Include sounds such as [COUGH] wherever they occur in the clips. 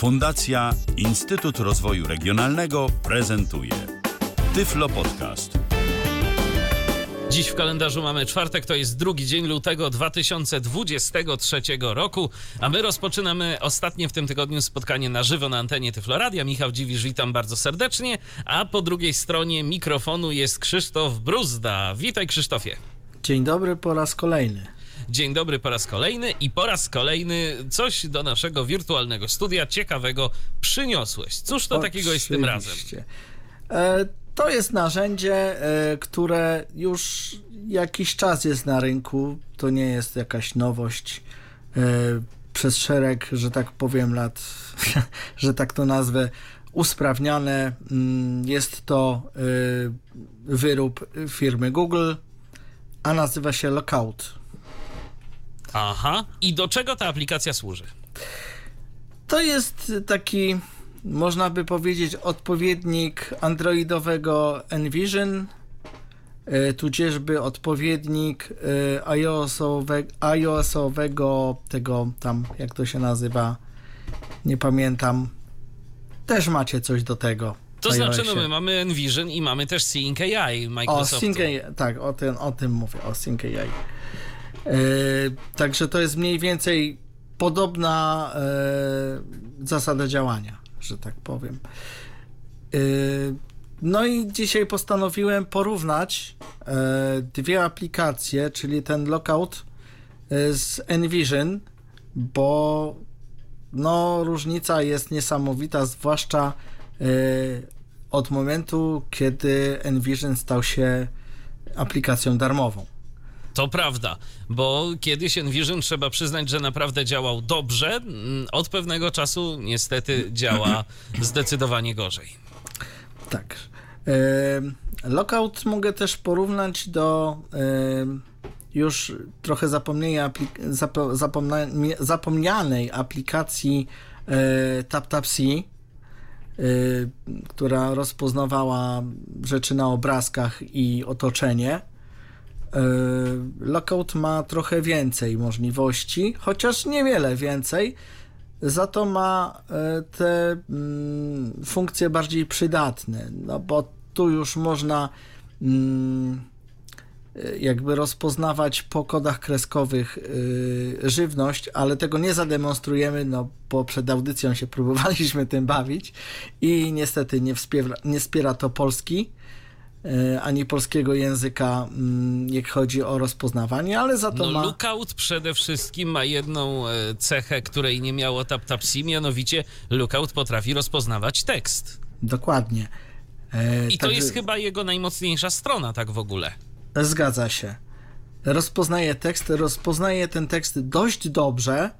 Fundacja Instytut Rozwoju Regionalnego prezentuje Tyflo Podcast. Dziś w kalendarzu mamy czwartek, to jest drugi dzień lutego 2023 roku, a my rozpoczynamy ostatnie w tym tygodniu spotkanie na żywo na antenie Tyfloradia. Michał Dziwisz, witam bardzo serdecznie, a po drugiej stronie mikrofonu jest Krzysztof Bruzda. Witaj Krzysztofie. Dzień dobry po raz kolejny. Dzień dobry po raz kolejny i po raz kolejny coś do naszego wirtualnego studia ciekawego przyniosłeś. Cóż to takiego jest tym razem? E, to jest narzędzie, e, które już jakiś czas jest na rynku. To nie jest jakaś nowość. E, przez szereg, że tak powiem, lat, [LAUGHS] że tak to nazwę, usprawniane. Mm, Jest to wyrób firmy Google, a nazywa się Lookout. Aha, i do czego ta aplikacja służy? To jest taki, można by powiedzieć, odpowiednik androidowego Envision, e, tudzieżby odpowiednik e, iOSowe, iOSowego, tego tam, jak to się nazywa, nie pamiętam. Też macie coś do tego. To znaczy, no my mamy Envision i mamy też Sync AI O, Microsoftu. Sync AI, tak, o tym, o tym mówię, o Sync AI. E, także to jest mniej więcej podobna e, zasada działania, że tak powiem. E, no i dzisiaj postanowiłem porównać dwie aplikacje, czyli ten Lockout z Envision, bo no różnica jest niesamowita, zwłaszcza od momentu, kiedy Envision stał się aplikacją darmową. To prawda, bo kiedyś Envision trzeba przyznać, że naprawdę działał dobrze. Mm, Od pewnego czasu niestety działa [CLEARS THROAT] zdecydowanie gorzej. Tak. Lockout mogę też porównać do już trochę zapomnienia, aplik- zapo- zapomna- zapomnianej aplikacji e, TapTapC, e, która rozpoznawała rzeczy na obrazkach i otoczenie. E, Lockout ma trochę więcej możliwości, chociaż niewiele więcej. Za to ma e, te mm, funkcje bardziej przydatne, no bo tu już można mm, e, jakby rozpoznawać po kodach kreskowych żywność, ale tego nie zademonstrujemy, no bo przed audycją się [LAUGHS] próbowaliśmy tym bawić i niestety nie wspiera, nie wspiera to Polski ani polskiego języka, mm, jak chodzi o rozpoznawanie, ale za to No, ma... Lookout przede wszystkim ma jedną e, cechę, której nie miało TapTapC, mianowicie Lookout potrafi rozpoznawać tekst. Dokładnie. E, I to jest chyba jego najmocniejsza strona, tak w ogóle. Zgadza się. Rozpoznaje tekst, rozpoznaje ten tekst dość dobrze, e,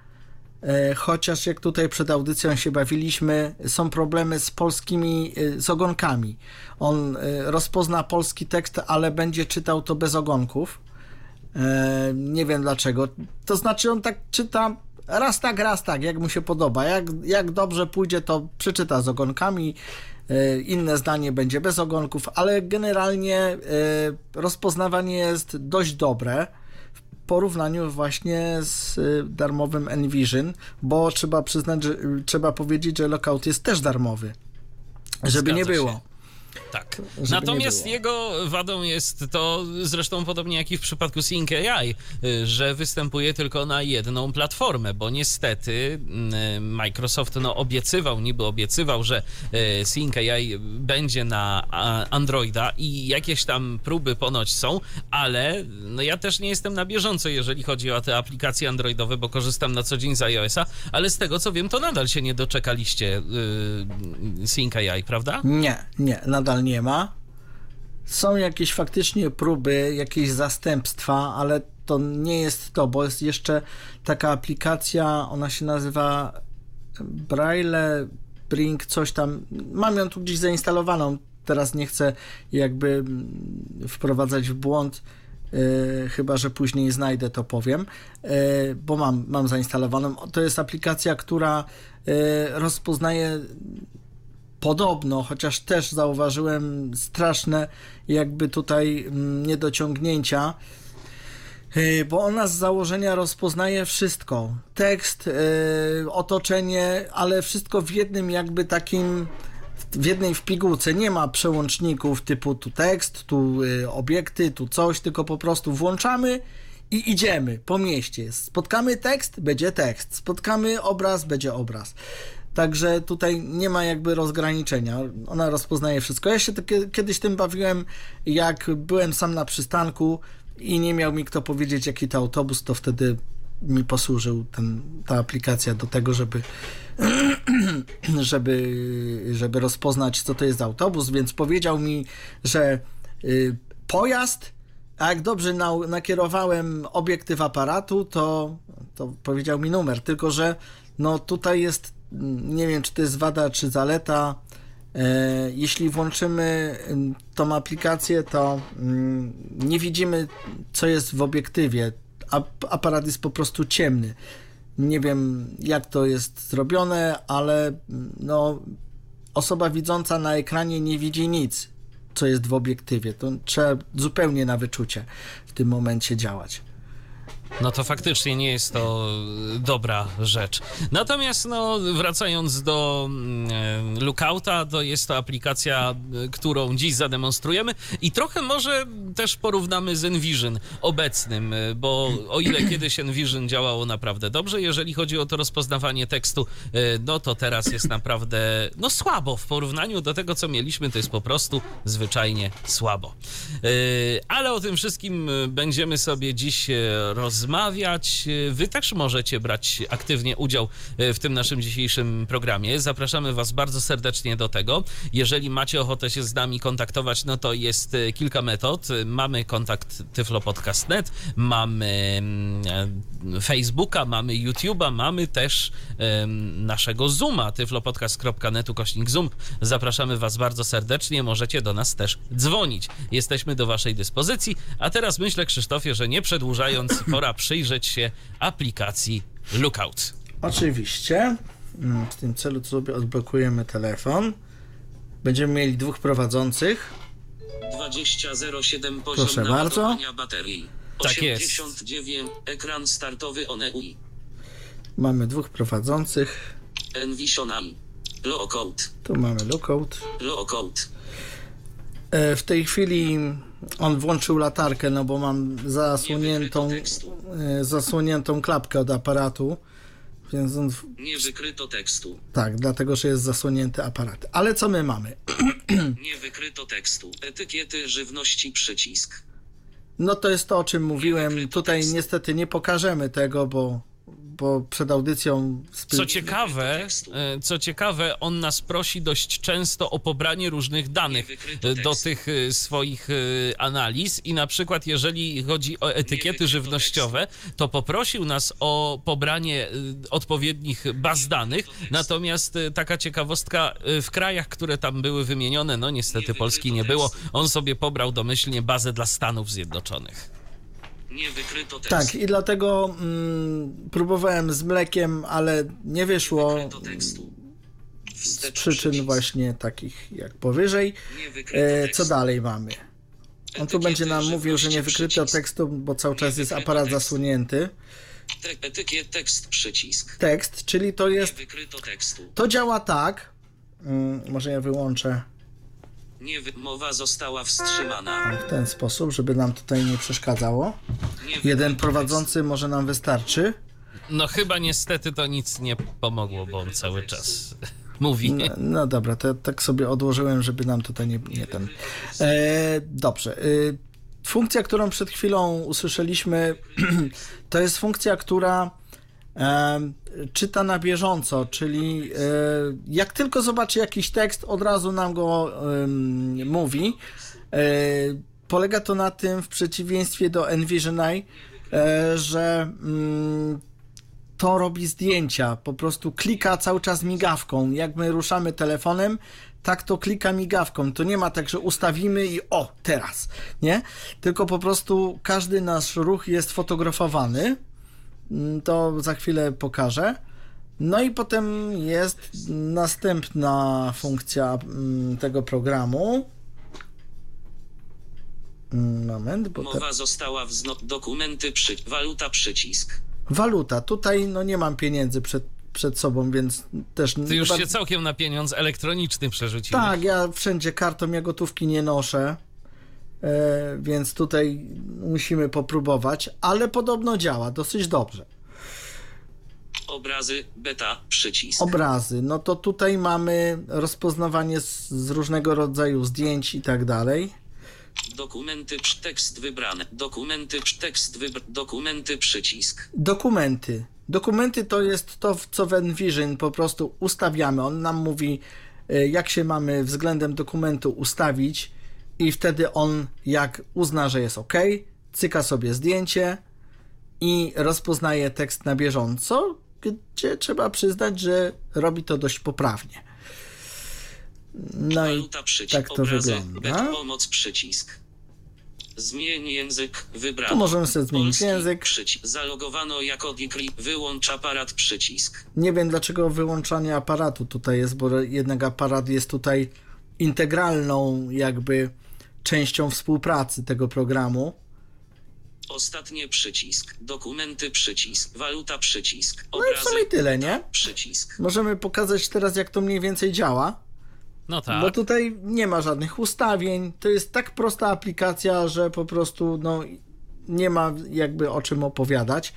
chociaż jak tutaj przed audycją się bawiliśmy, są problemy z polskimi, e, z ogonkami. On e, rozpozna polski tekst, ale będzie czytał to bez ogonków. E, Nie wiem dlaczego. To znaczy on tak czyta raz tak, raz tak, jak mu się podoba. Jak, jak dobrze pójdzie, to przeczyta z ogonkami. E, Inne zdanie będzie bez ogonków, ale generalnie e, rozpoznawanie jest dość dobre porównaniu właśnie z e, darmowym Envision, bo trzeba przyznać, że trzeba powiedzieć, że Lockout jest też darmowy. Żeby nie Zgadza się. Tak. Natomiast jego wadą jest to, zresztą podobnie jak i w przypadku Sync AI, y, że występuje tylko na jedną platformę, bo niestety y, Microsoft no, obiecywał, niby obiecywał, że y, Sync AI będzie na Androida i jakieś tam próby ponoć są, ale no, ja też nie jestem na bieżąco, jeżeli chodzi o te aplikacje androidowe, bo korzystam na co dzień z iOS-a, ale z tego co wiem, to nadal się nie doczekaliście y, Sync AI, prawda? Nie, nie, nadal nie ma. Są jakieś faktycznie próby, jakieś zastępstwa, ale to nie jest to, bo jest jeszcze taka aplikacja, ona się nazywa Braille Bring, coś tam. Mam ją tu gdzieś zainstalowaną. Teraz nie chcę jakby mm, wprowadzać w błąd. e, chyba, że później znajdę, to powiem, e, bo mam, mam zainstalowaną. To jest aplikacja, która e, rozpoznaje podobno, chociaż też zauważyłem straszne jakby tutaj mm, niedociągnięcia. Yy, Bo ona z założenia rozpoznaje wszystko. Tekst, yy, otoczenie, ale wszystko w jednym jakby takim, w jednej w pigułce. Nie ma przełączników typu tu tekst, tu yy, obiekty, tu coś, tylko po prostu włączamy i idziemy po mieście. Spotkamy tekst, będzie tekst. Spotkamy obraz, będzie obraz. Także tutaj nie ma jakby rozgraniczenia. Ona rozpoznaje wszystko. Ja się kiedyś tym bawiłem, jak byłem sam na przystanku i nie miał mi kto powiedzieć, jaki to autobus, to wtedy mi posłużył ten, ta aplikacja do tego, żeby, [CLEARS THROAT] żeby, żeby rozpoznać, co to jest autobus, więc powiedział mi, że y, pojazd, a jak dobrze na, nakierowałem obiektyw aparatu, to, to powiedział mi numer, tylko że no tutaj jest, nie wiem, czy to jest wada, czy zaleta, E, Jeśli włączymy ym, tą aplikację, to mm, nie widzimy, co jest w obiektywie. Ap- Aparat jest po prostu ciemny. Nie wiem, jak to jest zrobione, ale mm, no, osoba widząca na ekranie nie widzi nic, co jest w obiektywie. To trzeba zupełnie na wyczucie w tym momencie działać. No to faktycznie nie jest to dobra rzecz. Natomiast no, wracając do mm, e, Lookouta, to jest to aplikacja, e, którą dziś zademonstrujemy i trochę może też porównamy z Envision obecnym, e, bo o ile kiedyś Envision działało naprawdę dobrze, jeżeli chodzi o to rozpoznawanie tekstu, e, no to teraz jest naprawdę no słabo w porównaniu do tego, co mieliśmy, to jest po prostu zwyczajnie słabo. E, Ale o tym wszystkim e, będziemy sobie dziś e, rozmawiać. Wy też możecie brać aktywnie udział e, w tym naszym dzisiejszym programie. Zapraszamy Was bardzo serdecznie do tego. Jeżeli macie ochotę się z nami kontaktować, no to jest e, kilka metod. Mamy kontakt tyflopodcast.net, mamy mm, e, Facebooka, mamy YouTube'a, mamy też naszego Zooma, tyflopodcast.net ukośnik Zoom. Zapraszamy Was bardzo serdecznie. Możecie do nas też dzwonić. Jesteśmy do Waszej dyspozycji. A teraz myślę, Krzysztofie, że nie przedłużając, pora przyjrzeć się aplikacji Lookout. Oczywiście. Mm, W tym celu sobie odblokujemy telefon. Będziemy mieli dwóch prowadzących. 2007 poziom Proszę bardzo. naładowania baterii. Tak jest. 89 ekran startowy ONEUI. Mamy dwóch prowadzących. Envision AI. Lookout. Tu mamy lookout. Lookout. E, W tej chwili on włączył latarkę, no bo mam zasłoniętą, e, zasłoniętą klapkę od aparatu. Więc on, Nie wykryto tekstu. tak, dlatego że jest zasłonięty aparat. Ale co my mamy? [CLEARS THROAT] Nie wykryto tekstu. Etykiety żywności przycisk. No to jest to, o czym mówiłem. Tutaj niestety nie pokażemy tego, bo, bo przed audycją. spy- Co ciekawe, e, co ciekawe, on nas prosi dość często o pobranie różnych danych e, do tych e, swoich analiz. I na przykład jeżeli chodzi o etykiety żywnościowe, to poprosił nas o pobranie odpowiednich baz danych, natomiast taka ciekawostka, w krajach, które tam były wymienione, no niestety Polski nie było, on sobie pobrał domyślnie bazę dla Stanów Zjednoczonych. Nie wykryto tekstu. Tak, i dlatego mm, próbowałem z mlekiem, ale nie wyszło z przyczyn właśnie takich jak powyżej. E, co dalej mamy? On tu będzie nam mówił, że nie wykryto tekstu, bo cały czas jest aparat. Te- Etykiet tekst przycisk. Tekst, czyli to jest. To działa tak. Mm, może ja wyłączę Nie. Mowa została wstrzymana. w ten sposób, żeby nam tutaj nie przeszkadzało. Nie Jeden prowadzący może nam wystarczy. No chyba niestety to nic nie pomogło, bo on cały czas [LAUGHS] mówi. No, no dobra, to tak sobie odłożyłem, żeby nam tutaj nie, nie ten. E, dobrze. E, funkcja, którą przed chwilą usłyszeliśmy, [CLEARS THROAT] to jest funkcja, która czyta na bieżąco, czyli e, jak tylko zobaczy jakiś tekst, od razu nam go mówi. E, polega to na tym, w przeciwieństwie do Envision Eye, e, że mm, to robi zdjęcia, po prostu klika cały czas migawką. Jak my ruszamy telefonem, tak to klika migawką. To nie ma tak, że ustawimy i o, teraz, nie? Tylko po prostu każdy nasz ruch jest fotografowany. Mm, To za chwilę pokażę. No i potem jest następna funkcja mm, tego programu. Mm, Moment, bo te... Mowa została wzno... Dokumenty przy... Waluta przycisk. waluta. Tutaj no nie mam pieniędzy przed, przed sobą, więc też Ty już bardzo- się całkiem na pieniądz elektroniczny przerzuciłeś. Tak, ja wszędzie kartą, ja gotówki nie noszę, więc tutaj musimy popróbować, ale podobno działa dosyć dobrze. Obrazy, beta, przycisk. Obrazy, no to tutaj mamy rozpoznawanie z, z różnego rodzaju zdjęć i tak dalej. Dokumenty, tekst wybrany. Dokumenty, tekst wybr... Dokumenty, przycisk. Dokumenty. Dokumenty to jest to, co w Envision po prostu ustawiamy. On nam mówi, e, jak się mamy względem dokumentu ustawić, i wtedy on, jak uzna, że jest ok, cyka sobie zdjęcie i rozpoznaje tekst na bieżąco, gdzie trzeba przyznać, że robi to dość poprawnie. No i Waluta, przycisk. tak to wygląda. pomoc, przycisk. Zmień język, wybrano. Tu możemy sobie zmienić Polski, język. Przycisk. Zalogowano jako Dikri. Wyłącz aparat, przycisk. Nie wiem dlaczego wyłączanie aparatu tutaj jest, bo jednak aparat jest tutaj integralną jakby częścią współpracy tego programu. Ostatnie przycisk. Dokumenty, przycisk. Waluta, przycisk. No i w Obrazy, sumie tyle, nie? przycisk. Możemy pokazać teraz jak to mniej więcej działa, No tak. bo tutaj nie ma żadnych ustawień. To jest tak prosta aplikacja, że po prostu no nie ma jakby o czym opowiadać.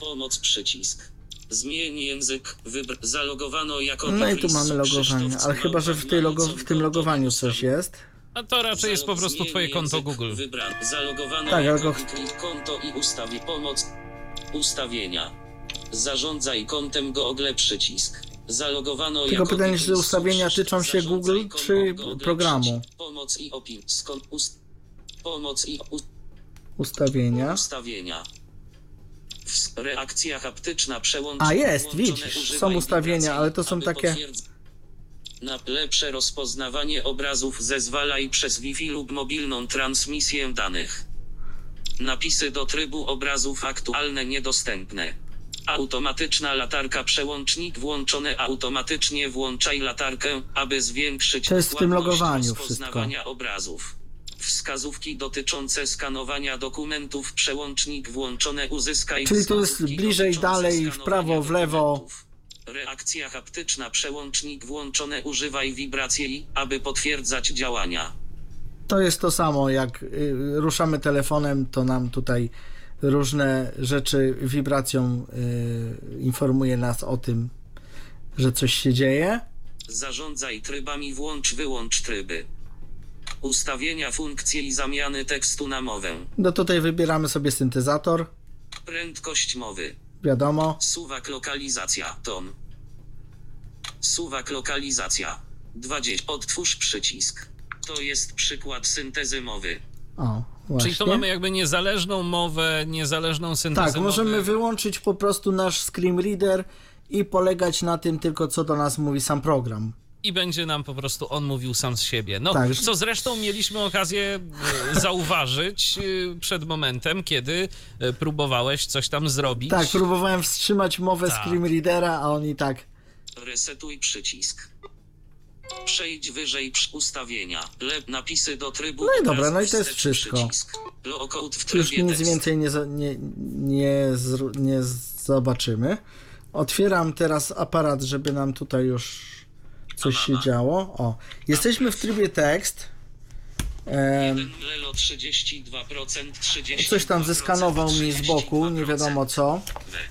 Pomoc, przycisk. Zmień język, wybr... Zalogowano jako No i tu mamy logowanie, ale chyba, że w, tej logo, w tym logowaniu coś jest. A to raczej jest po prostu twoje konto Google. Zalogowano Tak, jako ale go- Dikris. konto i ustawi pomoc. Ustawienia. Zarządzaj kontem Google przycisk. Zalogowano Tylko pytanie, czy ustawienia tyczą się Google, czy Google programu? Pomoc i opin. Skąd ust... Pomoc i u... Ustawienia. ustawienia. Reakcja haptyczna przełącz. A, jest, widzisz, są ustawienia, ale to są takie- Na lepsze rozpoznawanie obrazów zezwalaj przez Wi-Fi lub mobilną transmisję danych. Napisy do trybu obrazów aktualne niedostępne. Automatyczna latarka przełącznik włączone automatycznie włączaj latarkę, aby zwiększyć To jest w tym logowaniu rozpoznawania obrazów. Wskazówki dotyczące skanowania dokumentów przełącznik włączone uzyskaj Czyli to jest bliżej, dalej, w prawo, w lewo. dokumentów. Reakcja haptyczna przełącznik włączone używaj wibracji, aby potwierdzać działania. To jest to samo, jak y, ruszamy telefonem, to nam tutaj różne rzeczy wibracją y, informuje nas o tym, że coś się dzieje. Zarządzaj trybami włącz wyłącz tryby. Ustawienia funkcji i zamiany tekstu na mowę. No tutaj wybieramy sobie syntezator, Prędkość mowy. Wiadomo. Suwak lokalizacja. Ton. Suwak lokalizacja. 20. Odtwórz przycisk. To jest przykład syntezy mowy. O, właśnie. Czyli to mamy jakby niezależną mowę, niezależną syntezę Tak, możemy mowy. wyłączyć po prostu nasz screen reader i polegać na tym tylko, co do nas mówi sam program. I będzie nam po prostu on mówił sam z siebie. No, Tak. co zresztą mieliśmy okazję e, zauważyć e, przed momentem, kiedy e, próbowałeś coś tam zrobić. Tak, próbowałem wstrzymać mowę Tak. a on i tak. Resetuj przycisk. Przejdź wyżej przy ustawienia. Lep napisy do trybu. No i dobra, no i to jest wszystko. Przycisk. Już nic tekst. więcej nie, nie, nie, zru- nie zobaczymy. Otwieram teraz aparat, żeby nam tutaj już coś się działo. O, jesteśmy w trybie tekst. Em, Lelo 32%, 32%. coś tam zeskanował mi z boku, nie wiadomo co.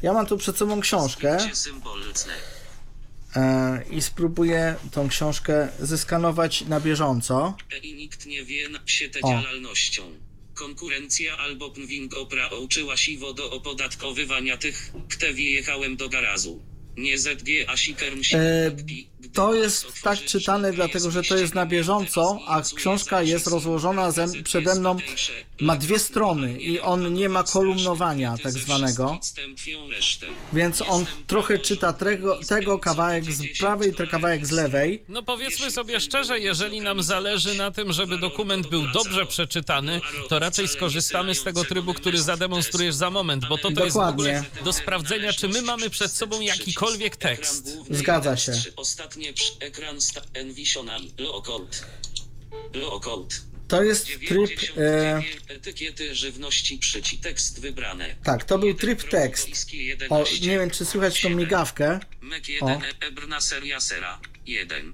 Ja mam tu przed sobą książkę e, i spróbuję tą książkę zeskanować na bieżąco. I nikt nie wie się tę działalnością. Konkurencja albo uczyła siwo do opodatkowywania tych, do garażu. Nie ZG, a sikerm się E, To jest tak czytane, dlatego że to jest na bieżąco, a książka jest rozłożona ze, przede mną, ma dwie strony i on nie ma kolumnowania tak zwanego, więc on trochę czyta tego, tego kawałek z prawej, to kawałek z lewej. No powiedzmy sobie szczerze, jeżeli nam zależy na tym, żeby dokument był dobrze przeczytany, to raczej skorzystamy z tego trybu, który zademonstrujesz za moment, bo to, to jest w ogóle do sprawdzenia, czy my mamy przed sobą jakikolwiek tekst. Zgadza się. Ostatnie przy ekran Envisional. Lockout. Lockout. To jest tryb. E, 99 etykiety żywności przyci tekst wybrane. tak, to był tryb tekst. O, 11. nie wiem, czy słychać tą migawkę. O. 1, Ebrna seria sera. 1.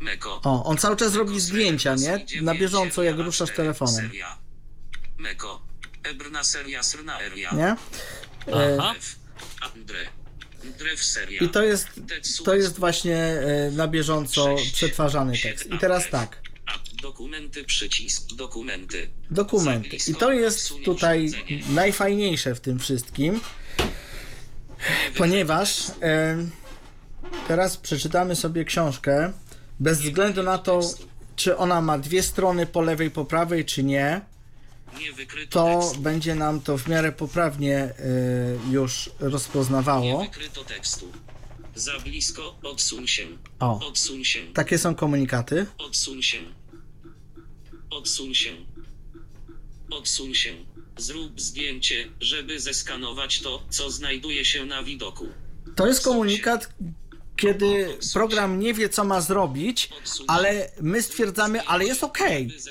Meko. O, on cały czas robi zdjęcia, nie? Na bieżąco, jak ruszasz telefonem. Nie? Aha. Drew seria. I to jest, to jest właśnie e, na bieżąco przetwarzany tekst. I teraz tak. Dokumenty, przycisk, dokumenty. Dokumenty. I to jest tutaj najfajniejsze w tym wszystkim, ponieważ e, teraz przeczytamy sobie książkę bez względu na to, czy ona ma dwie strony po lewej, po prawej, czy nie, to będzie nam to w miarę poprawnie e, już Nie rozpoznawało. wykryto tekstu. Za blisko, odsuń się. O, Odsuń się. takie są komunikaty. Odsuń się. Odsuń się. Odsuń się. Zrób zdjęcie, żeby zeskanować to, co znajduje się na widoku. To jest komunikat, kiedy program nie wie, co ma zrobić, ale my stwierdzamy, ale jest ok,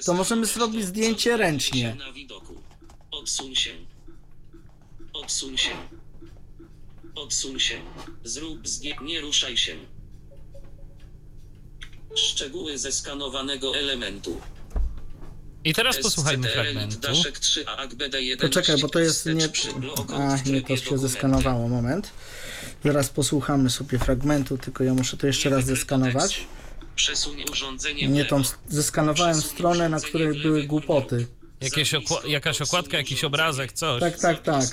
to możemy zrobić zdjęcie ręcznie. Odsuń się. Odsuń się. Odsuń się. Zrób zdjęcie. Nie ruszaj się. Szczegóły zeskanowanego elementu. I teraz posłuchajmy fragmentu. Daszek 3 AKBD1 Poczekaj, bo to jest nie... A, nie, to się zeskanowało, moment. Zaraz posłuchamy sobie fragmentu, tylko ja muszę to jeszcze raz zeskanować. Nie, tą zeskanowałem stronę, na której były głupoty. Jakieś okła- jakaś okładka, jakiś obrazek, coś. Tak, tak, tak.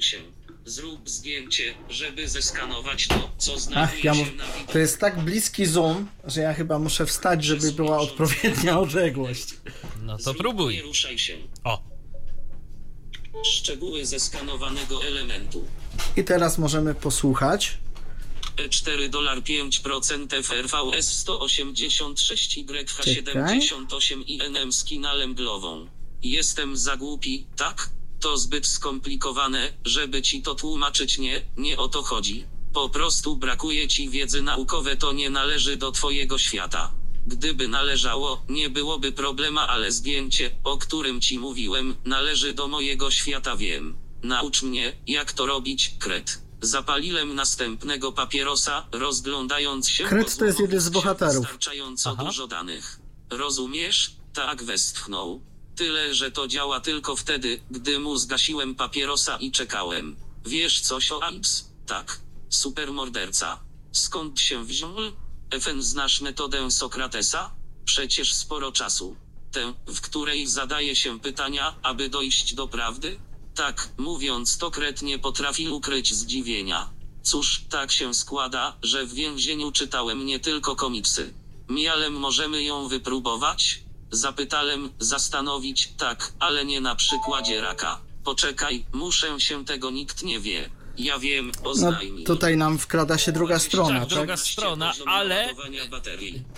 się. Zrób zdjęcie, żeby zeskanować to, co znajduje Ach, ja mu... się na widoku. To jest tak bliski zoom, że ja chyba muszę wstać, żeby była odpowiednia odległość. No to Zrób- Nie próbuj. ruszaj się. O, Szczegóły zeskanowanego elementu. I teraz możemy posłuchać. E4 dolar 5% FRVS 186 YH78 INM z kinalem glową. Jestem za głupi, tak? To zbyt skomplikowane, żeby ci to tłumaczyć nie, nie o to chodzi. Po prostu brakuje ci wiedzy naukowe to nie należy do twojego świata. Gdyby należało, nie byłoby problema, ale zdjęcie, o którym ci mówiłem, należy do mojego świata wiem. Naucz mnie, jak to robić, kret. Zapaliłem następnego papierosa, rozglądając się Kret to jest jeden z bohaterów. Wystarczająco Aha. dużo danych. Rozumiesz? Tak westchnął. Tyle, że to działa tylko wtedy, gdy mu zgasiłem papierosa i czekałem. Wiesz coś o AIDS? Tak. Supermorderca. Skąd się wziął? FN znasz metodę Sokratesa? Przecież sporo czasu. Tę, w której zadaje się pytania, aby dojść do prawdy? Tak, mówiąc to kret nie potrafi ukryć zdziwienia. Cóż, tak się składa, że w więzieniu czytałem nie tylko komiksy. Mialem możemy ją wypróbować? Zapytałem, zastanowić, tak, ale nie na przykładzie raka. Poczekaj, muszę się tego nikt nie wie. Ja wiem, No, oznajmij. tutaj nam wkrada się druga strona, Tak, druga strona, ale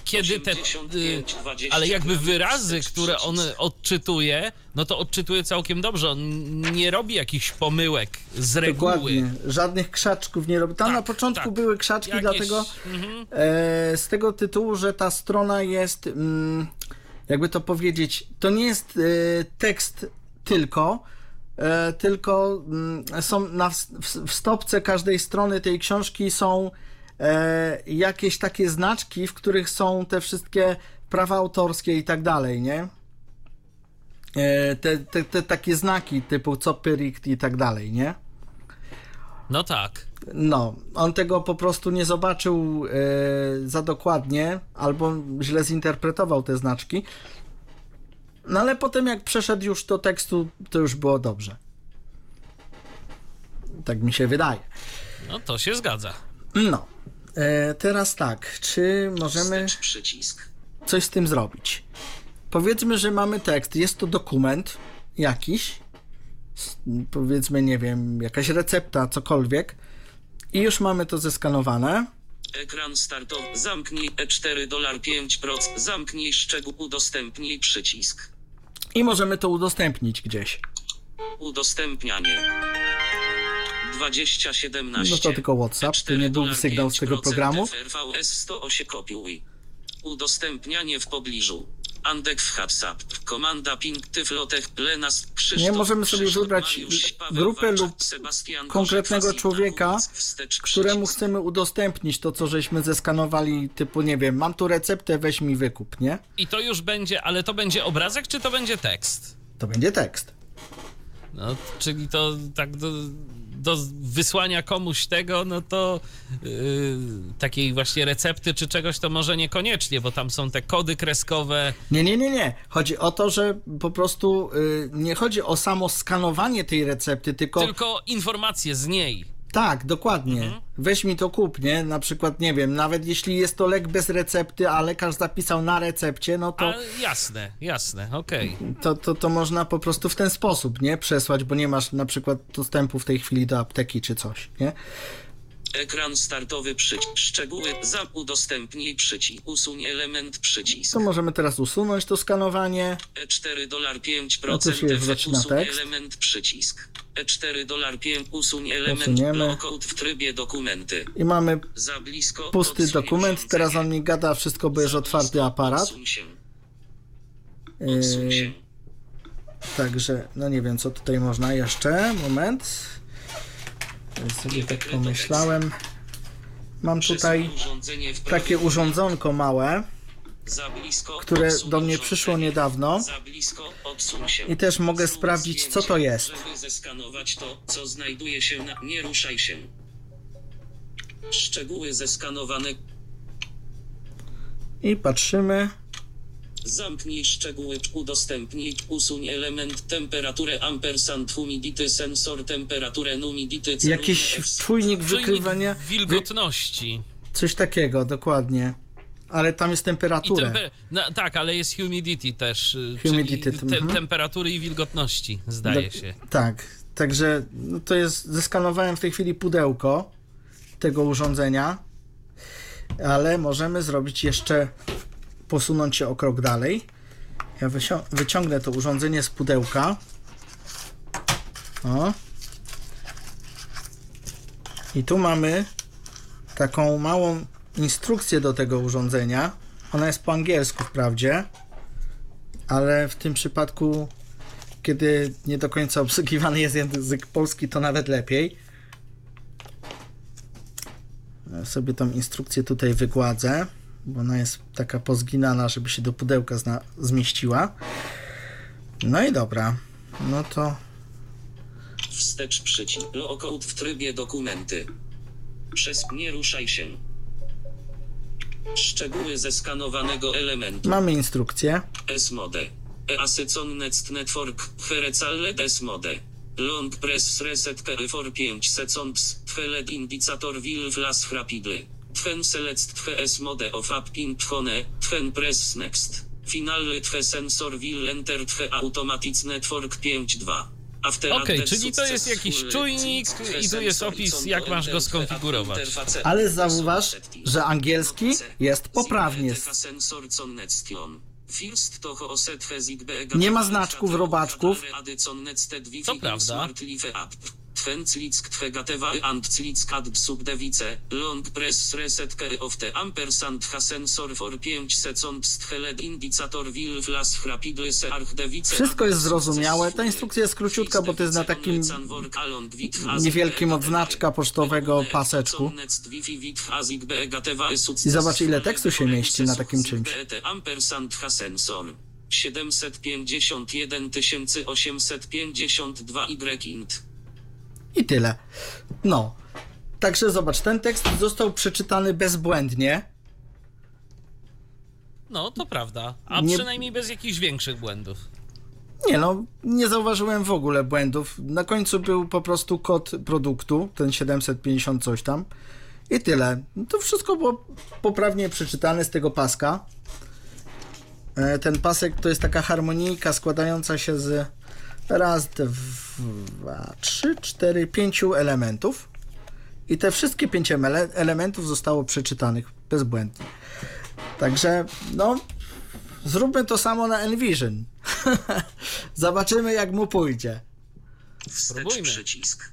kiedy te, y, 85, ale jakby 20 wyrazy, które on odczytuje, no to odczytuje całkiem dobrze. On nie robi jakichś pomyłek z reguły. Dokładnie. Żadnych krzaczków nie robi. Tam Tak, na początku tak. były krzaczki, Jakieś- dlatego Mhm. e, z tego tytułu, że ta strona jest, mm, jakby to powiedzieć, to nie jest e, tekst tylko, e, tylko mm, są na, w, stopce każdej strony tej książki są e, jakieś takie znaczki, w których są te wszystkie prawa autorskie i tak dalej, nie? Te, te, te takie znaki typu copyright i tak dalej, nie? No tak. No, on tego po prostu nie zobaczył e, za dokładnie, albo źle zinterpretował te znaczki. No ale potem, jak przeszedł już do tekstu, to już było dobrze. Tak mi się wydaje. No to się zgadza. No, e, teraz tak, czy możemy coś z tym zrobić? Powiedzmy, że mamy tekst, jest to dokument jakiś, powiedzmy, nie wiem, jakaś recepta, cokolwiek, i już mamy to zeskanowane. Ekran startowy. Zamknij E4 dolar 5%. Zamknij szczegół. Udostępnij przycisk. I możemy to udostępnić gdzieś. Udostępnianie. 2017. No to tylko WhatsApp, to nie był sygnał z tego programu. FRVS 108 kopiuj. Udostępnianie w pobliżu. Andek w WhatsApp. Komanda Ping Tyflotech Lenas Krzysztof Nie, możemy sobie Krzysztof, wybrać Mariusz, Paweł grupę Walczak, lub Sebastian konkretnego człowieka, Wstecz, któremu chcemy udostępnić to, co żeśmy zeskanowali, typu, nie wiem, mam tu receptę, weź mi wykup, nie? I to już będzie, ale to będzie obrazek, czy to będzie tekst? To będzie tekst. No, czyli to tak do, do wysłania komuś tego, no to yy, takiej właśnie recepty czy czegoś to może niekoniecznie, bo tam są te kody kreskowe. Nie, nie, nie, nie. Chodzi o to, że po prostu y, nie chodzi o samo skanowanie tej recepty, tylko, Tylko informacje z niej. Tak, dokładnie. Weź mi to kup, nie? Na przykład, nie wiem, nawet jeśli jest to lek bez recepty, a lekarz zapisał na recepcie, no to, A, jasne, jasne, okej. to, to, to można po prostu w ten sposób, nie? Przesłać, bo nie masz na przykład dostępu w tej chwili do apteki czy coś, nie? Ekran startowy przycisk. Szczegóły. Za udostępnij przycisk. Usuń element przycisk. To możemy teraz usunąć to skanowanie. E4 dolar 5% No to się efekt. zaczyna tekst. element przycisk. E4 dolar 5 usuń element Usuniemy. w trybie dokumenty. I mamy pusty dokument. Teraz on mi gada wszystko, bo jest otwarty aparat. Odsuń się. Odsuń Yy, się. Także, no nie wiem, co tutaj można jeszcze. Moment. Sobie tak pomyślałem. Mam tutaj takie urządzonko małe które do mnie przyszło niedawno. I też mogę sprawdzić, co to jest. Nie ruszaj się. Szczegóły zeskanowane. I patrzymy. Zamknij szczegóły, udostępnij, usuń element, temperaturę ampersand, humidity, sensor, temperaturę, humidity, Jakiś czujnik wykrywania. Wy... wilgotności. Coś takiego, dokładnie. Ale tam jest temperatura. temper- no, tak, ale jest humidity też, y, Humidity, czyli te- mhm. temperatury i wilgotności, zdaje Do- się. Tak, także no to jest. Zeskanowałem w tej chwili pudełko tego urządzenia, ale możemy zrobić jeszcze. Posunąć się o krok dalej. Ja wyciągnę to urządzenie z pudełka. O. I tu mamy taką małą instrukcję do tego urządzenia. Ona jest po angielsku wprawdzie, ale w tym przypadku kiedy nie do końca obsługiwany jest język polski, to nawet lepiej. Ja sobie tą instrukcję tutaj wygładzę, bo ona jest taka pozginana, żeby się do pudełka zna- zmieściła. No i dobra. No to Wstecz przycisk. Lockout w trybie dokumenty. Przez nie ruszaj się. Szczegóły zeskanowanego elementu. mamy instrukcję. S-mode. E-asycon next network. Herecalle S-mode. Long press reset for 5 seconds. Theled indicator will flash rapidly. Twen select twe S-mode of up in tchone. Twen press next. Finally twe sensor will enter twe automatic network 5.2. After Okej, added czyli to jest jakiś czujnik i tu jest opis, jak masz go skonfigurować. Ale zauważ, że angielski jest poprawnie. Hezig Nie ma znaczków, robaczków. To prawda. Ad subdevice, long press of the ampersand ha sensor for 5 seconds theled indicator will rapidly archdevice. Wszystko jest zrozumiałe. Ta instrukcja jest króciutka, bo to jest na takim niewielkim od znaczka pocztowego paseczku. I zobacz, ile tekstu się mieści na takim czymś. Ampersand ha sensor. 751 852 y int. I tyle. No. Także zobacz, ten tekst został przeczytany bezbłędnie. No, to prawda. A Nie- przynajmniej bez jakichś większych błędów. Nie no, nie zauważyłem w ogóle błędów. Na końcu był po prostu kod produktu, ten 750 coś tam. I tyle. To wszystko było poprawnie przeczytane z tego paska. E, Ten pasek to jest taka harmonijka składająca się z raz, dwa, trzy, cztery, pięciu elementów. I te wszystkie pięć ele- elementów zostało przeczytanych bezbłędnie. Także, no, zróbmy to samo na Envision. [LAUGHS] Zobaczymy, jak mu pójdzie. Wstecz przycisk.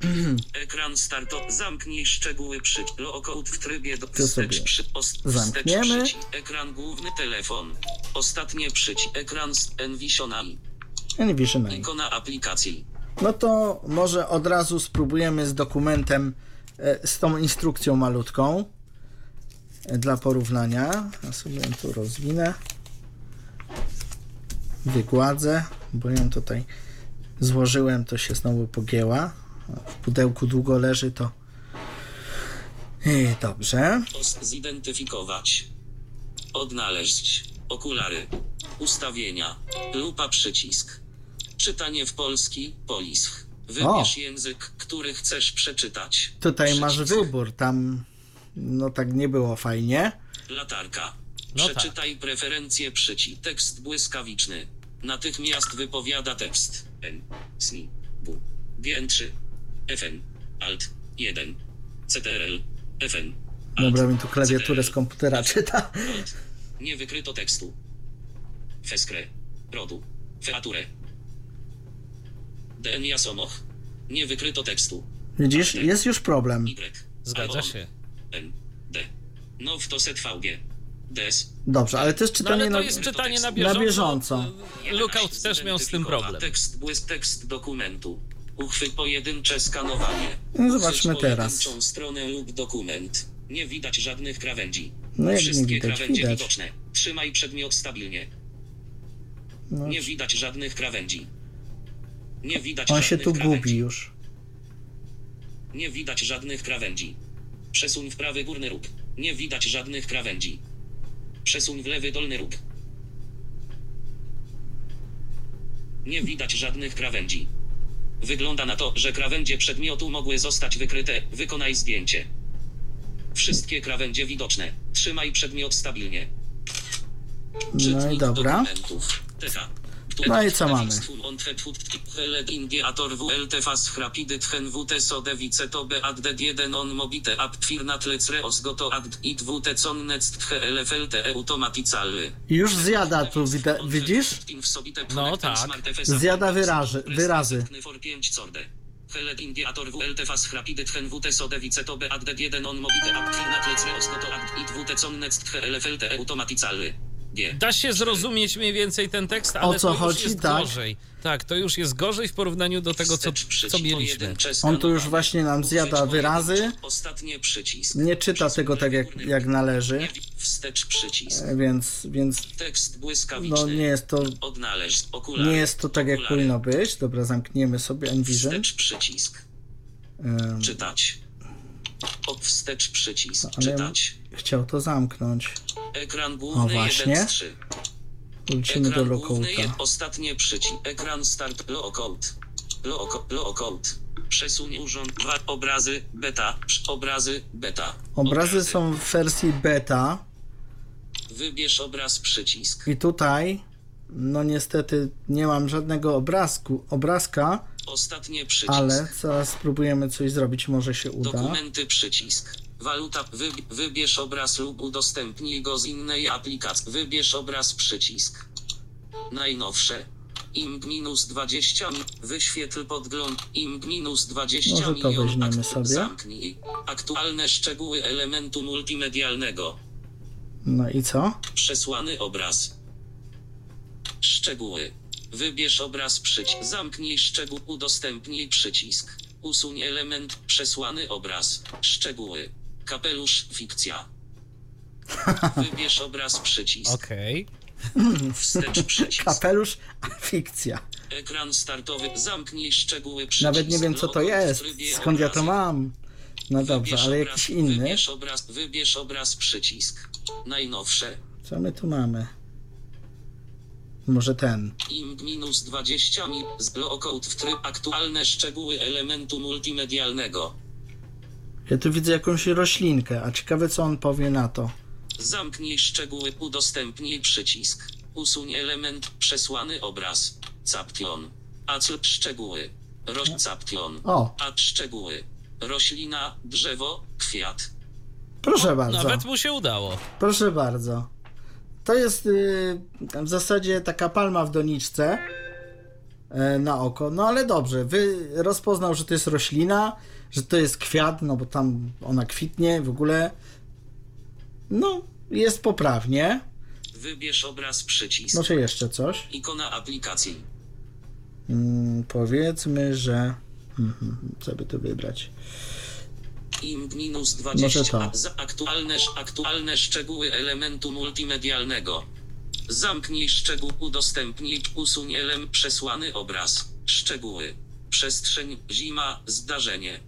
[CLEARS THROAT] Ekran starto. Zamknij szczegóły przycisk. Logout w trybie do wstecz przy, zamkniemy. Wstecz. Ekran główny telefon. Ostatnie przycisk. Ekran z Envisionami. Envision Eye. Ikona aplikacji. No to może od razu spróbujemy z dokumentem, e, z tą instrukcją malutką e, dla porównania. Ja sobie ją tu rozwinę. Wygładzę, bo ją tutaj złożyłem, to się znowu pogięła. W pudełku długo leży, to I dobrze. Zidentyfikować. Odnaleźć. Okulary. Ustawienia. Lupa przycisk. Czytanie w polski. Polisch. Wybierz O. język, który chcesz przeczytać. Tutaj masz Przycisk. wybór, tam no tak nie było fajnie. Latarka. No Przeczytaj preferencje przyci. Tekst błyskawiczny. Natychmiast wypowiada tekst. N. SNI. W. GN3. FN. Alt. 1. CTRL. FN. Alt. Dobra, mi tu klawiaturę z CTRL. komputera czyta. Alt. Nie wykryto tekstu. Feskre. Rodu. Feature. DNA Somoch. Nie wykryto tekstu. Widzisz, jest już problem. Y. Zgadza się. N. D. Now to set VG. Des. Dobrze, ale to jest No czytanie ale to na... jest czytanie na Na bieżąco. bieżąco. Lookout też miał z tym problem. Tekst, błysk, tekst dokumentu. Uchwyć pojedyncze skanowanie. No, zobaczmy teraz. stronę lub dokument. Nie widać żadnych krawędzi. No jak nie Wszystkie widać? krawędzie Widać. widoczne. Trzymaj przedmiot stabilnie. No, Nie widać żadnych krawędzi. Nie widać on się tu krawędzi. gubi już. Nie widać żadnych krawędzi. Przesuń w prawy górny róg. Nie widać żadnych krawędzi. Przesuń w lewy dolny róg. Nie widać żadnych krawędzi. Wygląda na to, że krawędzie przedmiotu mogły zostać wykryte. Wykonaj zdjęcie. Wszystkie krawędzie widoczne. Trzymaj przedmiot stabilnie. No i Czytnik dobra. dokumentów. TH. No i co mamy? I już zjada tu, wida- widzisz? No tak. Zjada wyrazy, wyrazy. Hele indiator WLT fas rapide tchen WT sodewice to be add 1 on mobite app firnat lecre osgoto add i WT connect HLFLT automaticalny. G. Da się zrozumieć mniej więcej ten tekst, ale co to już chodzi? jest Tak. gorzej. Tak, to już jest gorzej w porównaniu do tego, co, co mieliśmy. On tu już właśnie nam zjada wyrazy. pojedyncze Ostatnie przycisk. Nie czyta tego tak jak, jak należy, e, więc, więc Tekst błyskawiczny. no nie jest to, Odnaleźć okulary. nie jest to tak jak Okulary. powinno być. Dobra, zamkniemy sobie Envision. Wstecz przycisk. Em, Czytać. O wstecz przycisk. Czytać. Chciał to zamknąć. Ekran główny właśnie. 1 z 3. Wrócimy do lockouta. ostatnie przycisk. Ekran start lookout. Looko- Lookout. Przesuń urząd. Obrazy beta. Obrazy beta. Obrazy są w wersji beta Wybierz obraz przycisk. i tutaj no niestety nie mam żadnego obrazku, obrazka, Ostatnie przycisk. ale zaraz spróbujemy coś zrobić, może się uda. Dokumenty przycisk. Waluta. Wy, wybierz obraz lub udostępnij go z innej aplikacji. Wybierz obraz przycisk. Najnowsze. IMG minus 20. mi- Wyświetl podgląd. IMG minus 20 Może to milion. weźmiemy sobie. Zamknij. Aktualne szczegóły elementu multimedialnego. No i co? Przesłany obraz. Szczegóły. Wybierz obraz przycisk. Zamknij szczegół. Udostępnij przycisk. Usuń element. Przesłany obraz. Szczegóły. Kapelusz. Fikcja. [LAUGHS] Wybierz obraz przycisk. Okej. Wstecz [LAUGHS] przycisk. Kapelusz, fikcja. Ekran startowy. Zamknij szczegóły przycisk. Nawet nie wiem co to Logo w jest, trybie skąd ja to obrazu. mam. No dobrze, Wybierz ale obraz- jakiś inny. Wybierz obraz. Wybierz obraz przycisk. Najnowsze. Co my tu mamy? Może ten. IMG minus 20 mi z w tryb aktualne szczegóły elementu multimedialnego. Ja tu widzę jakąś roślinkę, a ciekawe co on powie na to. Zamknij szczegóły, udostępnij przycisk. Usuń element, przesłany obraz. Caption. Acl szczegóły. Roś caption. O, A szczegóły. Roślina, drzewo, kwiat. proszę bardzo. Nawet mu się udało. Proszę bardzo. To jest yy, w zasadzie taka palma w doniczce. e, na oko. No ale dobrze, wy rozpoznał, że to jest roślina, że to jest kwiat, no bo tam ona kwitnie w ogóle. No, jest poprawnie. Wybierz obraz przycisk. Może jeszcze coś? Ikona aplikacji. Mm, powiedzmy, że. Mhm, co by tu wybrać? IMP minus Może 20. to. Za aktualne, aktualne szczegóły elementu multimedialnego. Zamknij szczegół, udostępnij, usuń element, przesłany obraz. Szczegóły. Przestrzeń, zima, zdarzenie.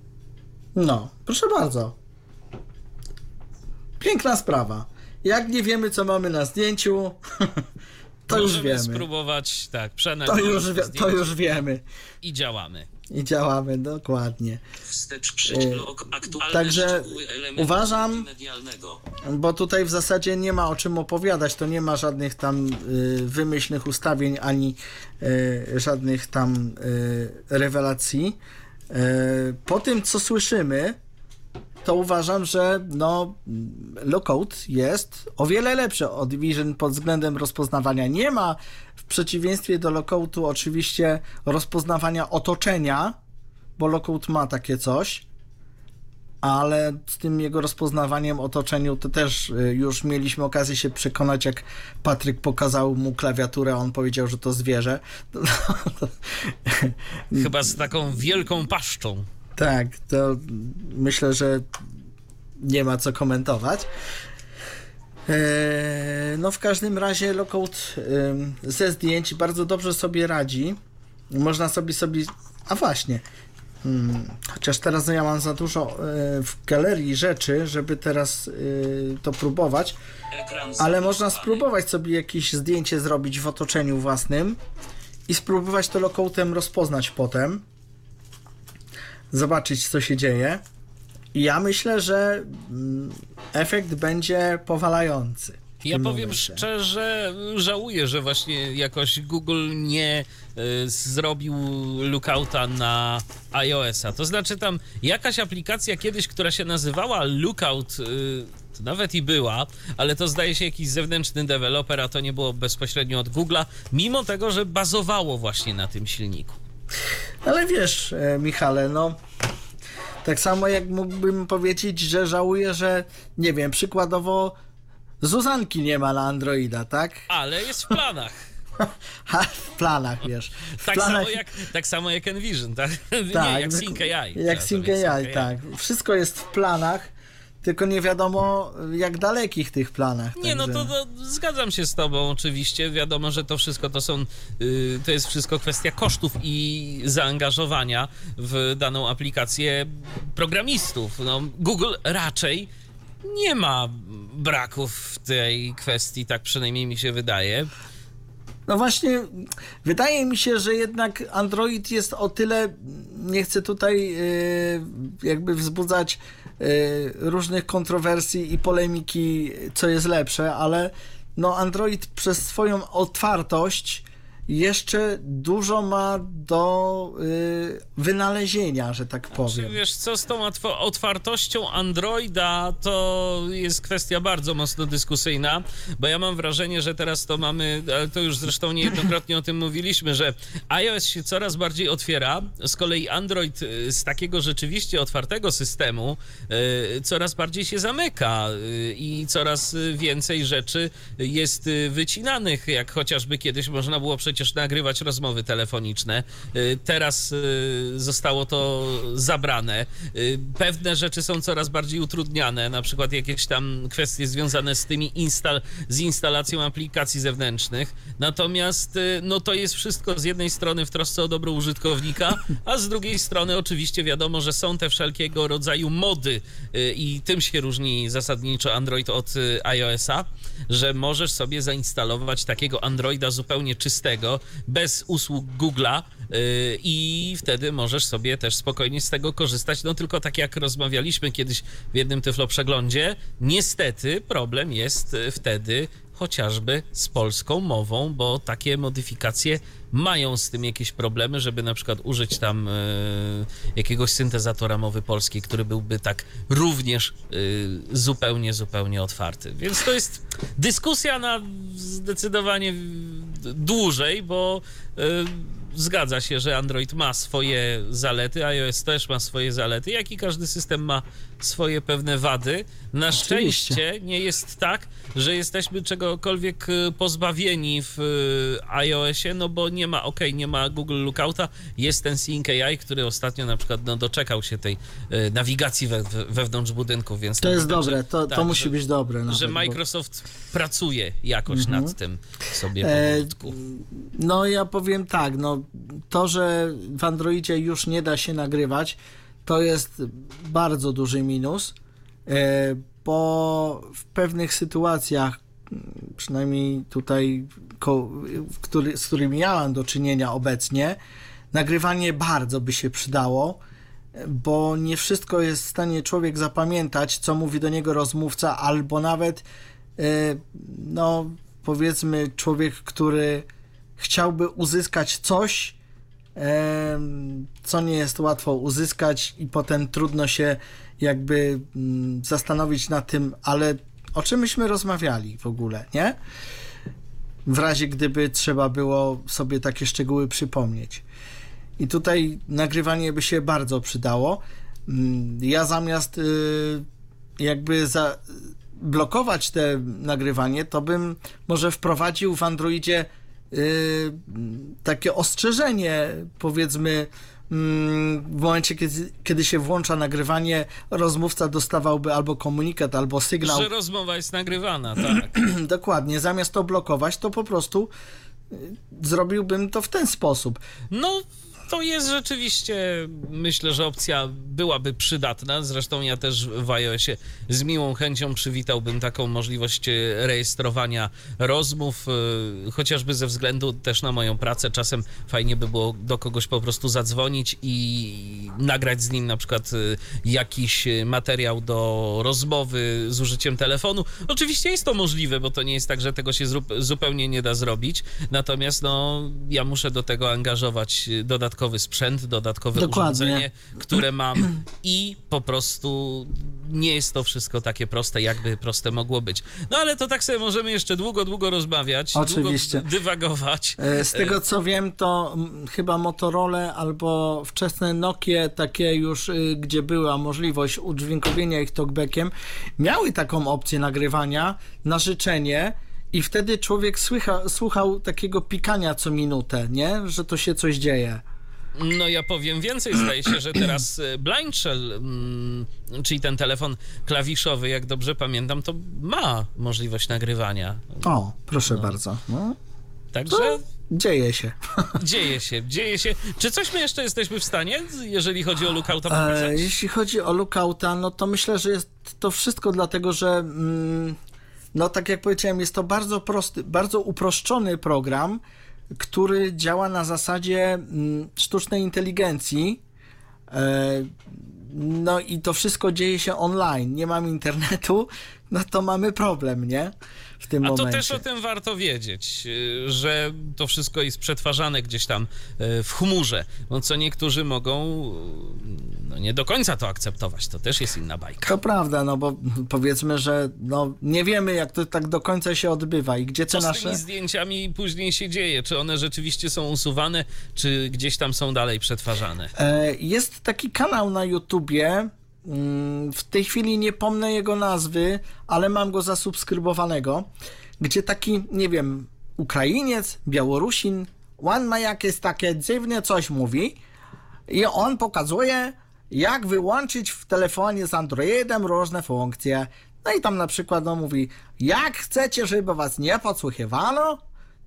No, proszę bardzo. Piękna sprawa. Jak nie wiemy, co mamy na zdjęciu, [LAUGHS] to już Możemy wiemy. spróbować, tak, To przenalizować już, wie, to już wiemy. i działamy. I działamy, dokładnie. Wstecz przycisk. Yy, Aktualne także uważam-. Bo tutaj w zasadzie nie ma o czym opowiadać, to nie ma żadnych tam y, wymyślnych ustawień ani y, żadnych tam y, rewelacji. Y, po tym, co słyszymy, to uważam, że no, Lookout jest o wiele lepszy od Vision pod względem rozpoznawania. Nie ma w przeciwieństwie do Lookoutu oczywiście rozpoznawania otoczenia, bo Lookout ma takie coś ale z tym jego rozpoznawaniem otoczeniu to też y, już mieliśmy okazję się przekonać, jak Patryk pokazał mu klawiaturę, a on powiedział, że to zwierzę. [LAUGHS] Chyba z taką wielką paszczą. tak, to myślę, że nie ma co komentować. Eee, No w każdym razie Lookout ym, ze zdjęć bardzo dobrze sobie radzi. Można sobie sobie... A właśnie. Hmm, chociaż teraz ja mam za dużo e, w galerii rzeczy, żeby teraz e, to próbować. Ale można spróbować sobie jakieś zdjęcie zrobić w otoczeniu własnym i spróbować to lokoutem rozpoznać potem. Zobaczyć, co się dzieje. I ja myślę, że mm, efekt będzie powalający. Ja powiem momencie. szczerze, żałuję, że właśnie jakoś Google nie y, zrobił lookouta na iOS-a. To znaczy tam jakaś aplikacja kiedyś, która się nazywała Lookout, y, to nawet i była, ale to zdaje się jakiś zewnętrzny deweloper, a to nie było bezpośrednio od Google'a, mimo tego, że bazowało właśnie na tym silniku. Ale wiesz, e, Michale, no. Tak samo jak mógłbym powiedzieć, że żałuję, że nie wiem, przykładowo Zuzanki nie ma na Androida, tak? Ale jest w planach. [LAUGHS] Ha, w planach, wiesz. W Tak, planach, samo jak, tak samo jak Envision, tak? [LAUGHS] tak, nie, jak Sync AI. Jak Przepraszam, Sync AI, tak. Wszystko jest w planach, tylko nie wiadomo jak dalekich tych planach. Nie, no także- to, to zgadzam się z tobą oczywiście. Wiadomo, że to wszystko to są, y, to jest wszystko kwestia kosztów i zaangażowania w daną aplikację programistów. No, Google raczej nie ma braków w tej kwestii, tak przynajmniej mi się wydaje. No właśnie, wydaje mi się, że jednak Android jest o tyle, nie chcę tutaj y, jakby wzbudzać y, różnych kontrowersji i polemiki, co jest lepsze, ale no Android przez swoją otwartość jeszcze dużo ma do y, wynalezienia, że tak Czy powiem. wiesz co, z tą otw- otwartością Androida to jest kwestia bardzo mocno dyskusyjna, bo ja mam wrażenie, że teraz to mamy, ale to już zresztą niejednokrotnie o tym mówiliśmy, że iOS się coraz bardziej otwiera, z kolei Android y, z takiego rzeczywiście otwartego systemu y, coraz bardziej się zamyka y, i coraz y, więcej rzeczy jest y, wycinanych, jak chociażby kiedyś można było przecież nagrywać rozmowy telefoniczne. Y, Teraz y, zostało to zabrane. Y, Pewne rzeczy są coraz bardziej utrudniane, na przykład jakieś tam kwestie związane z tymi instal z instalacją aplikacji zewnętrznych. Natomiast no to jest wszystko z jednej strony w trosce o dobro użytkownika, a z drugiej strony oczywiście wiadomo, że są te wszelkiego rodzaju mody i tym się różni zasadniczo Android od iOS-a, że możesz sobie zainstalować takiego Androida zupełnie czystego, bez usług Google'a y, i wtedy możesz sobie też spokojnie z tego korzystać. No tylko tak jak rozmawialiśmy kiedyś w jednym Tyflo przeglądzie, niestety problem jest y, wtedy chociażby z polską mową, bo takie modyfikacje mają z tym jakieś problemy, żeby na przykład użyć tam e, jakiegoś syntezatora mowy polskiej, który byłby tak również e, zupełnie, zupełnie otwarty. Więc to jest dyskusja na zdecydowanie dłużej, bo e, zgadza się, że Android ma swoje zalety, iOS też ma swoje zalety, jak i każdy system ma swoje pewne wady. Na Oczywiście. szczęście nie jest tak, że jesteśmy czegokolwiek pozbawieni w iOSie, no bo nie ma, okej, nie ma Google Lookouta, jest ten Sync AI, który ostatnio na przykład no, doczekał się tej e, nawigacji we, we, wewnątrz budynku, więc To jest dobre, to, to tak, musi że, być dobre. Nawet, że bo- Microsoft pracuje jakoś Mhm. nad tym sobie E. No ja powiem tak, no to, że w Androidzie już nie da się nagrywać, to jest bardzo duży minus, e, bo w pewnych sytuacjach, przynajmniej tutaj, który, z którymi ja mam do czynienia obecnie, nagrywanie bardzo by się przydało, bo nie wszystko jest w stanie człowiek zapamiętać, co mówi do niego rozmówca, albo nawet, e, no powiedzmy, człowiek, który chciałby uzyskać coś, co nie jest łatwo uzyskać, i potem trudno się jakby mm, zastanowić nad tym, ale o czym myśmy rozmawiali w ogóle, nie? W razie gdyby trzeba było sobie takie szczegóły przypomnieć. I tutaj nagrywanie by się bardzo przydało. Mm, Ja zamiast y, jakby za, blokować te nagrywanie, to bym może wprowadził w Androidzie y, takie ostrzeżenie, powiedzmy, w momencie, kiedy, kiedy się włącza nagrywanie, rozmówca dostawałby albo komunikat, albo sygnał. Że rozmowa jest nagrywana, [CLEARS THROAT] tak. Dokładnie, zamiast to blokować, to po prostu y, zrobiłbym to w ten sposób. No, to jest rzeczywiście, myślę, że opcja byłaby przydatna. Zresztą ja też w iOSie z miłą chęcią przywitałbym taką możliwość e, rejestrowania rozmów, e, chociażby ze względu też na moją pracę. Czasem fajnie by było do kogoś po prostu zadzwonić i nagrać z nim na przykład e, jakiś materiał do rozmowy z użyciem telefonu. Oczywiście jest to możliwe, bo to nie jest tak, że tego się zupełnie nie da zrobić. Natomiast no, ja muszę do tego angażować dodatkowy sprzęt, dodatkowe Dokładnie. urządzenie, które mam i po prostu nie jest to wszystko takie proste, jakby proste mogło być. No ale to tak sobie możemy jeszcze długo, długo rozmawiać, Oczywiście. długo dywagować. E, Z tego co wiem, to chyba Motorola albo wczesne Nokie, takie już, y, gdzie była możliwość udźwiękowienia ich talkbackiem, miały taką opcję nagrywania na życzenie. I wtedy człowiek słycha, słuchał takiego pikania co minutę, nie? Że to się coś dzieje. No ja powiem więcej, zdaje się, że teraz e, Blind Shell, mm, czyli ten telefon klawiszowy, jak dobrze pamiętam, to ma możliwość nagrywania. O, proszę bardzo. No, Także dzieje się. [LAUGHS] dzieje się, dzieje się. Czy coś my jeszcze jesteśmy w stanie, jeżeli chodzi o lookouta E, jeśli chodzi o lookouta, no to myślę, że jest to wszystko dlatego, że mm, no tak jak powiedziałem, jest to bardzo prosty, bardzo uproszczony program, który działa na zasadzie mm, sztucznej inteligencji. E, no i to wszystko dzieje się online. Nie mam internetu, [LAUGHS] no to mamy problem, nie? W tym A to momencie. też o tym warto wiedzieć, y, że to wszystko jest przetwarzane gdzieś tam y, w chmurze, no co niektórzy mogą no nie do końca to akceptować, to też jest inna bajka. To prawda, no bo powiedzmy, że no, nie wiemy, jak to tak do końca się odbywa i gdzie te Co z nasze. tymi zdjęciami później się dzieje? Czy one rzeczywiście są usuwane, czy gdzieś tam są dalej przetwarzane? E, Jest taki kanał na YouTubie. mm, W tej chwili nie pomnę jego nazwy, ale mam go zasubskrybowanego, gdzie taki, nie wiem, Ukrainiec, Białorusin, on ma jakieś takie dziwne coś mówi i on pokazuje, jak wyłączyć w telefonie z Androidem różne funkcje. No i tam na przykład no, mówi, jak chcecie, żeby was nie podsłuchiwano,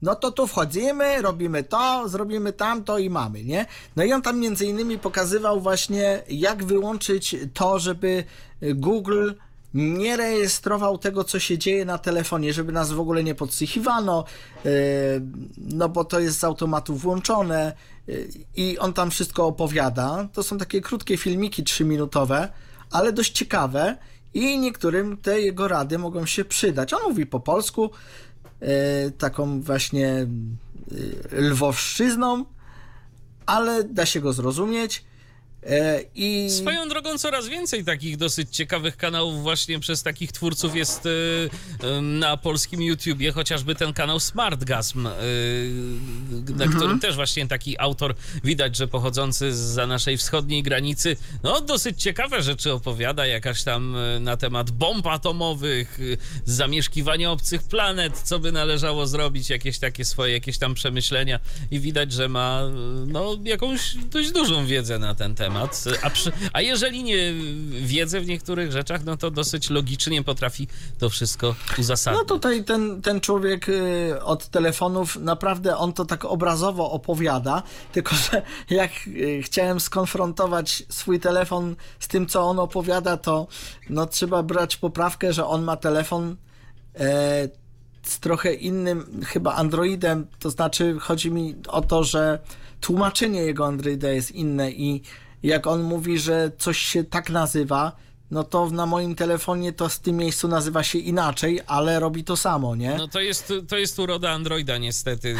no to tu wchodzimy, robimy to, zrobimy tamto i mamy, nie? No i on tam między innymi pokazywał właśnie, jak wyłączyć to, żeby Google nie rejestrował tego, co się dzieje na telefonie, żeby nas w ogóle nie podsłuchiwano, yy, no bo to jest z automatu włączone yy, i on tam wszystko opowiada. To są takie krótkie filmiki trzyminutowe, ale dość ciekawe i niektórym te jego rady mogą się przydać. On mówi po polsku, e, taką właśnie e, lwowszczyzną, ale da się go zrozumieć. E, I Swoją drogą coraz więcej takich dosyć ciekawych kanałów właśnie przez takich twórców jest y, na polskim YouTubie, chociażby ten kanał Smartgasm, y, na którym też właśnie taki autor widać, że pochodzący za naszej wschodniej granicy, no dosyć ciekawe rzeczy opowiada, jakaś tam na temat bomb atomowych, zamieszkiwania obcych planet, co by należało zrobić, jakieś takie swoje, jakieś tam przemyślenia i widać, że ma no jakąś dość dużą wiedzę na ten temat. A, przy, a jeżeli nie wiedzę w niektórych rzeczach, no to dosyć logicznie potrafi to wszystko uzasadnić. No tutaj ten, ten człowiek y, od telefonów, naprawdę on to tak obrazowo opowiada, tylko że jak y, chciałem skonfrontować swój telefon z tym, co on opowiada, to no trzeba brać poprawkę, że on ma telefon e, z trochę innym chyba Androidem, to znaczy chodzi mi o to, że tłumaczenie jego Androida jest inne i jak on mówi, że coś się tak nazywa, no to na moim telefonie to w tym miejscu nazywa się inaczej, ale robi to samo, nie? No to jest, to jest uroda Androida niestety.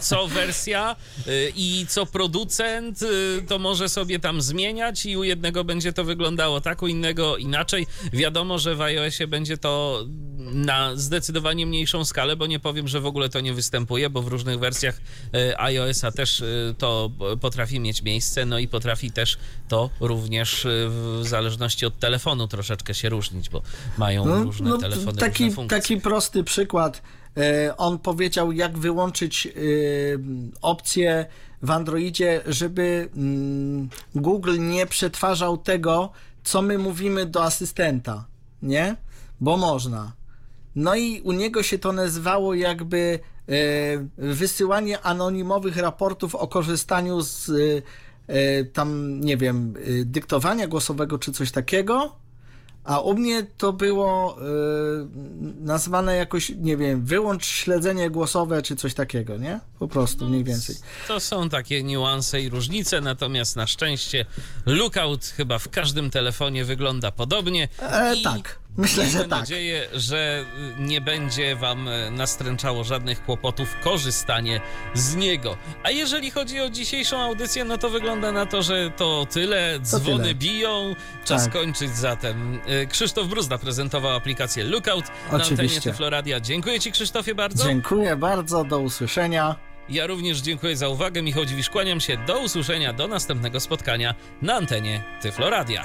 Co [LAUGHS] wersja y, i co producent y, to może sobie tam zmieniać i u jednego będzie to wyglądało tak, u innego inaczej. Wiadomo, że w iOSie będzie to na zdecydowanie mniejszą skalę, bo nie powiem, że w ogóle to nie występuje, bo w różnych wersjach y, iOSa też to potrafi mieć miejsce, no i potrafi też to również w zależności od telefonu troszeczkę się różnić, bo mają różne telefony, No, taki, różne funkcje. taki prosty przykład. E, On powiedział, jak wyłączyć e, opcję w Androidzie, żeby mm, Google nie przetwarzał tego, co my mówimy do asystenta, nie? Bo można. No i u niego się to nazywało jakby e, wysyłanie anonimowych raportów o korzystaniu z tam, nie wiem, e, dyktowania głosowego czy coś takiego. A u mnie to było e, nazwane jakoś, nie wiem, wyłącz śledzenie głosowe czy coś takiego, nie? Po prostu, mniej więcej. To są takie niuanse i różnice, natomiast na szczęście Lookout chyba w każdym telefonie wygląda podobnie. E, tak, myślę, Miejmy że tak. nadzieję, że nie będzie wam e, nastręczało żadnych kłopotów korzystanie z niego. A jeżeli chodzi o dzisiejszą audycję, no to wygląda na to, że to tyle. Dzwony tyle. biją. Czas Tak. kończyć zatem. E, Krzysztof Bruzda prezentował aplikację Lookout na antenie. Tyfloradia. Dziękuję ci Krzysztofie bardzo. Dziękuję bardzo, do usłyszenia. Ja również dziękuję za uwagę. Michał Dziwisz, kłaniam się. Do usłyszenia, do następnego spotkania na antenie Tyfloradia.